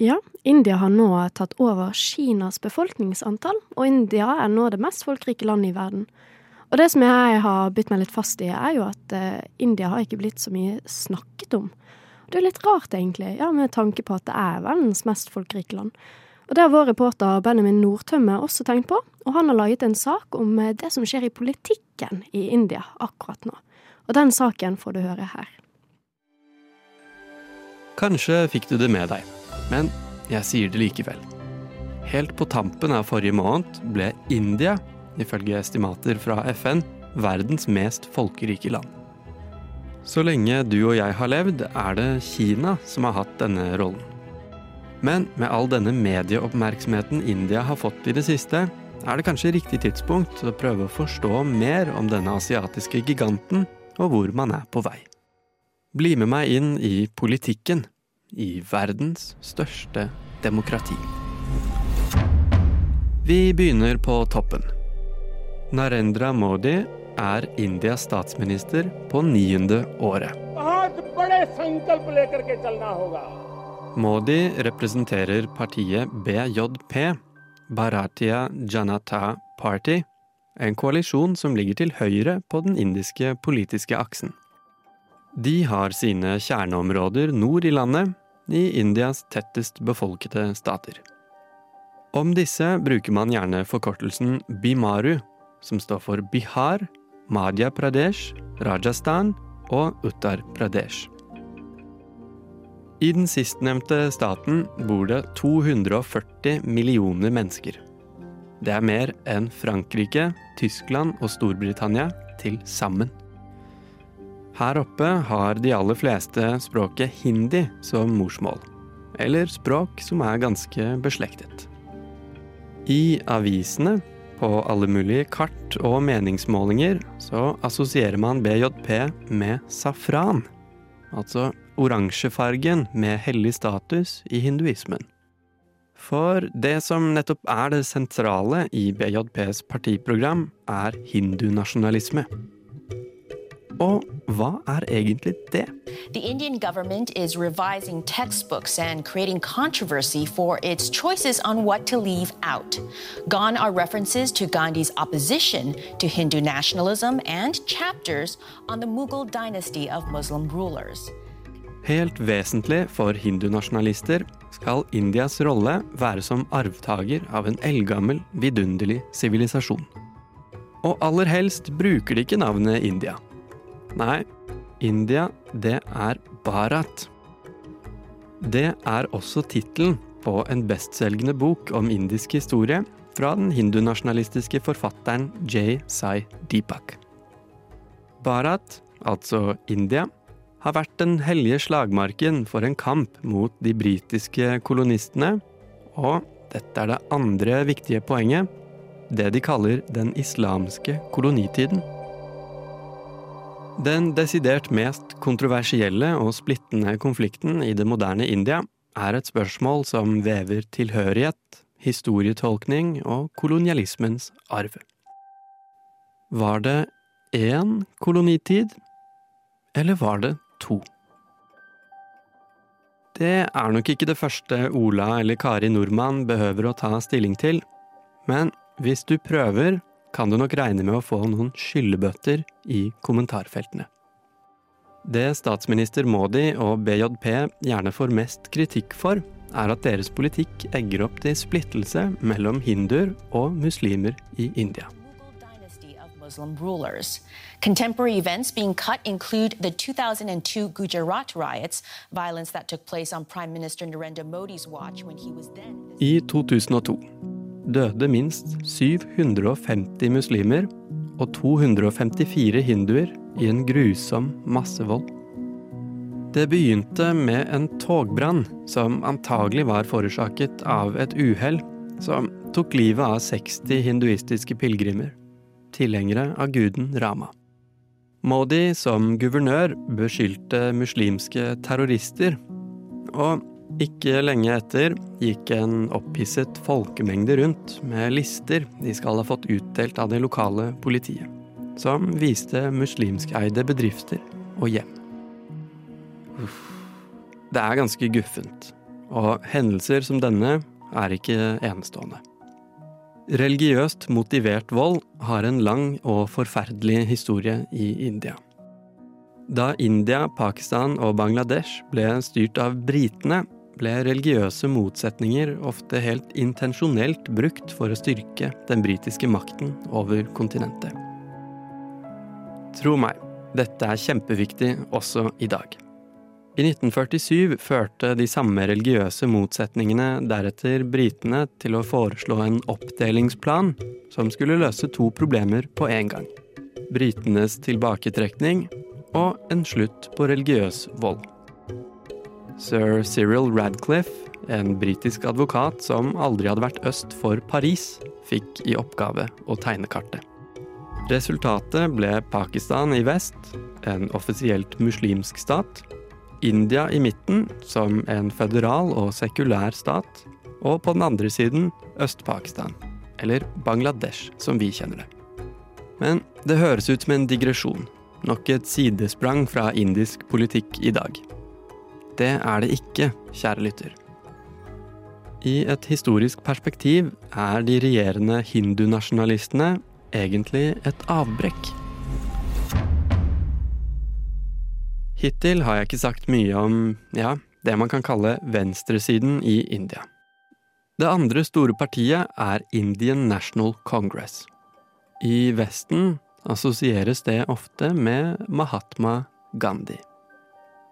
Ja, India har nå tatt over Kinas befolkningsantall, og India er nå det mest folkerike landet i verden. Og det som jeg har bitt meg litt fast i, er jo at eh, India har ikke blitt så mye snakket om. Og det er litt rart, egentlig, ja, med tanke på at det er verdens mest folkerike land. Og det har vår reporter Benjamin Nordtømme også tenkt på, og han har laget en sak om eh, det som skjer i politikken i India akkurat nå. Og den saken får du høre her. Kanskje fikk du det med deg, men jeg sier det likevel. Helt på tampen av forrige måned ble India, ifølge estimater fra FN, verdens mest folkerike land. Så lenge du og jeg har levd, er det Kina som har hatt denne rollen. Men med all denne medieoppmerksomheten India har fått i det siste, er det kanskje riktig tidspunkt å prøve å forstå mer om denne asiatiske giganten, og hvor man er på vei. Bli med meg inn i politikken i verdens største demokrati. Vi begynner på toppen. Narendra Modi er Indias statsminister på niende året. Modi representerer partiet BJP, Bharatiya Janata Party, en koalisjon som ligger til høyre på den indiske politiske aksen. De har sine kjerneområder nord i landet, i Indias tettest befolkede stater. Om disse bruker man gjerne forkortelsen Bimaru, som står for Bihar, Madhya Pradesh, Rajasthan og Uttar Pradesh. I den sistnevnte staten bor det 240 millioner mennesker. Det er mer enn Frankrike, Tyskland og Storbritannia til sammen. Her oppe har de aller fleste språket hindi som morsmål, eller språk som er ganske beslektet. I avisene, på alle mulige kart og meningsmålinger, så assosierer man BJP med safran, altså oransjefargen med hellig status i hinduismen. For det som nettopp er det sentrale i BJPs partiprogram, er hindunasjonalisme. Og hva er egentlig det? The Indian government is revising textbooks and creating controversy for its choices on what to leave out. Gone are references to Gandhi's opposition to Hindu nationalism and chapters on the Mughal dynasty of Muslim rulers. Helt vesentlig for hindunasjonalister skal Indias rolle være som arvtaker av en eldgammel, vidunderlig sivilisasjon. Og aller helst bruker de ikke navnet India. Nei, India, det er Bharat. Det er også tittelen på en bestselgende bok om indisk historie fra den hindunasjonalistiske forfatteren J. Sai Deepak. Bharat, altså India, har vært den hellige slagmarken for en kamp mot de britiske kolonistene, og dette er det andre viktige poenget, det de kaller den islamske kolonitiden. Den desidert mest kontroversielle og splittende konflikten i det moderne India er et spørsmål som vever tilhørighet, historietolkning og kolonialismens arv. Var det én kolonitid, eller var det to? Det er nok ikke det første Ola eller Kari Nordmann behøver å ta stilling til, men hvis du prøver, kan du nok regne med å få noen skyllebøtter i kommentarfeltene. Det statsminister Modi og BJP gjerne får mest kritikk for, er at deres politikk egger opp til splittelse mellom hinduer og muslimer i India. Muslim rulers. Contemporary events being cut include the 2002 Gujarat riots, violence that took place on Prime Minister Narendra Modi's watch when he was then. I 2002 døde minst 750 muslimer og 254 hinduer i en grusom massevold. Det begynte med en togbrann som antagelig var forårsaket av et uhell som tok livet av 60 hinduistiske pilegrimer, tilhengere av guden Rama. Modi som guvernør beskyldte muslimske terrorister, og ikke lenge etter gikk en opphisset folkemengde rundt med lister de skal ha fått utdelt av det lokale politiet, som viste muslimskeide bedrifter og hjem. Uff. Det er ganske guffent, og hendelser som denne er ikke enestående. Religiøst motivert vold har en lang og forferdelig historie i India. Da India, Pakistan og Bangladesh ble styrt av britene, ble religiøse motsetninger ofte helt intensjonelt brukt for å styrke den britiske makten over kontinentet. Tro meg, dette er kjempeviktig også i dag. I 1947 førte de samme religiøse motsetningene deretter britene til å foreslå en oppdelingsplan som skulle løse to problemer på en gang. Britenes tilbaketrekning og en slutt på religiøs vold. Sir Cyril Radcliffe, en britisk advokat som aldri hadde vært øst for Paris, fikk i oppgave å tegne kartet. Resultatet ble Pakistan i vest, en offisielt muslimsk stat, India i midten, som en føderal og sekulær stat, og på den andre siden Øst-Pakistan, eller Bangladesh som vi kjenner det. Men det høres ut som en digresjon, nok et sidesprang fra indisk politikk i dag. Det er det ikke, kjære lytter. I et historisk perspektiv er de regjerende hindunasjonalistene egentlig et avbrekk. Hittil har jeg ikke sagt mye om, ja, det man kan kalle venstresiden i India. Det andre store partiet er Indian National Congress. I Vesten assosieres det ofte med Mahatma Gandhi.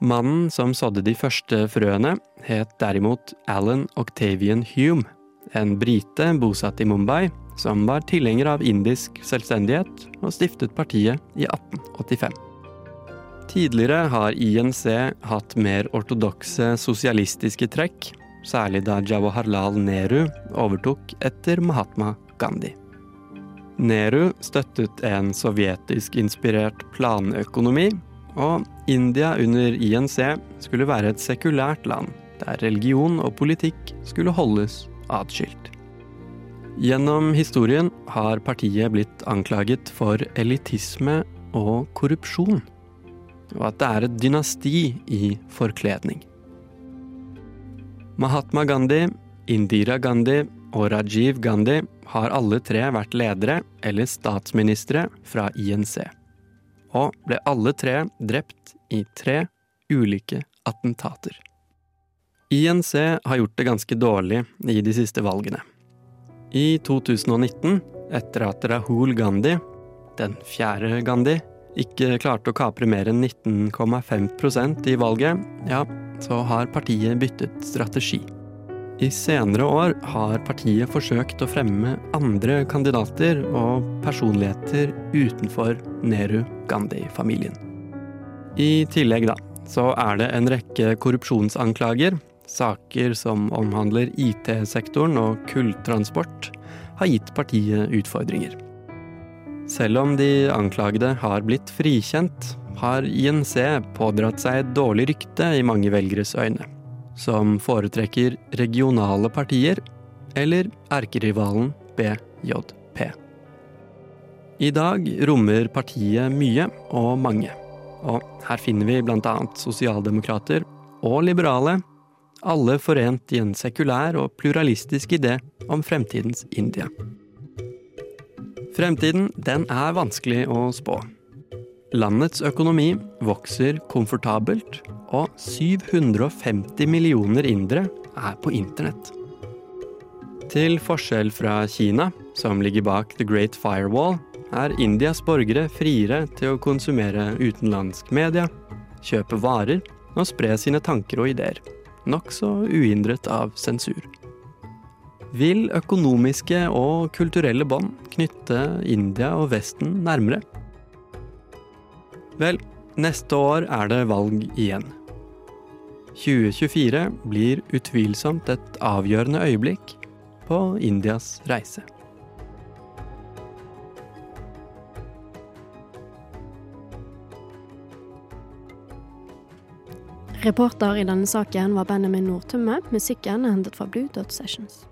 Mannen som sådde de første frøene, het derimot Alan Octavian Hume, en brite bosatt i Mumbai, som var tilhenger av indisk selvstendighet og stiftet partiet i 1885. Tidligere har INC hatt mer ortodokse sosialistiske trekk, særlig da Jawaharlal Nehru overtok etter Mahatma Gandhi. Nehru støttet en sovjetisk-inspirert planøkonomi, og India under INC skulle være et sekulært land, der religion og politikk skulle holdes atskilt. Gjennom historien har partiet blitt anklaget for elitisme og korrupsjon og at det er et dynasti i forkledning. Mahatma Gandhi, Indira Gandhi og Rajiv Gandhi har alle tre vært ledere eller statsministre fra INC, og ble alle tre drept i tre ulike attentater. INC har gjort det ganske dårlig i de siste valgene. I 2019, etter at Rahul Gandhi, den fjerde Gandhi, ikke klarte å kapre mer enn 19,5% i valget, ja, så har partiet byttet strategi. I senere år har partiet forsøkt å fremme andre kandidater og personligheter utenfor Nehru-Gandhi-familien. I tillegg, da, så er det en rekke korrupsjonsanklager. Saker som omhandler IT-sektoren og kulltransport, har gitt partiet utfordringer. Selv om de anklagede har blitt frikjent, har INC pådratt seg et dårlig rykte i mange velgeres øyne, som foretrekker regionale partier eller erkerivalen BJP. I dag rommer partiet mye og mange, og her finner vi bl.a. sosialdemokrater og liberale, alle forent i en sekulær og pluralistisk idé om fremtidens India. Fremtiden den er vanskelig å spå. Landets økonomi vokser komfortabelt, og 750 millioner indere er på internett. Til forskjell fra Kina, som ligger bak The Great Firewall, er Indias borgere friere til å konsumere utenlandsk media, kjøpe varer og spre sine tanker og ideer, nokså uhindret av sensur vil økonomiske og kulturelle bånd knytte India og Vesten nærmere? Vel, neste år er det valg igjen. 2024 blir utvilsomt et avgjørende øyeblikk på Indias reise. Reporter i denne saken var Benjamin Nordtømme. Musikken er hentet fra Blue Dot Sessions.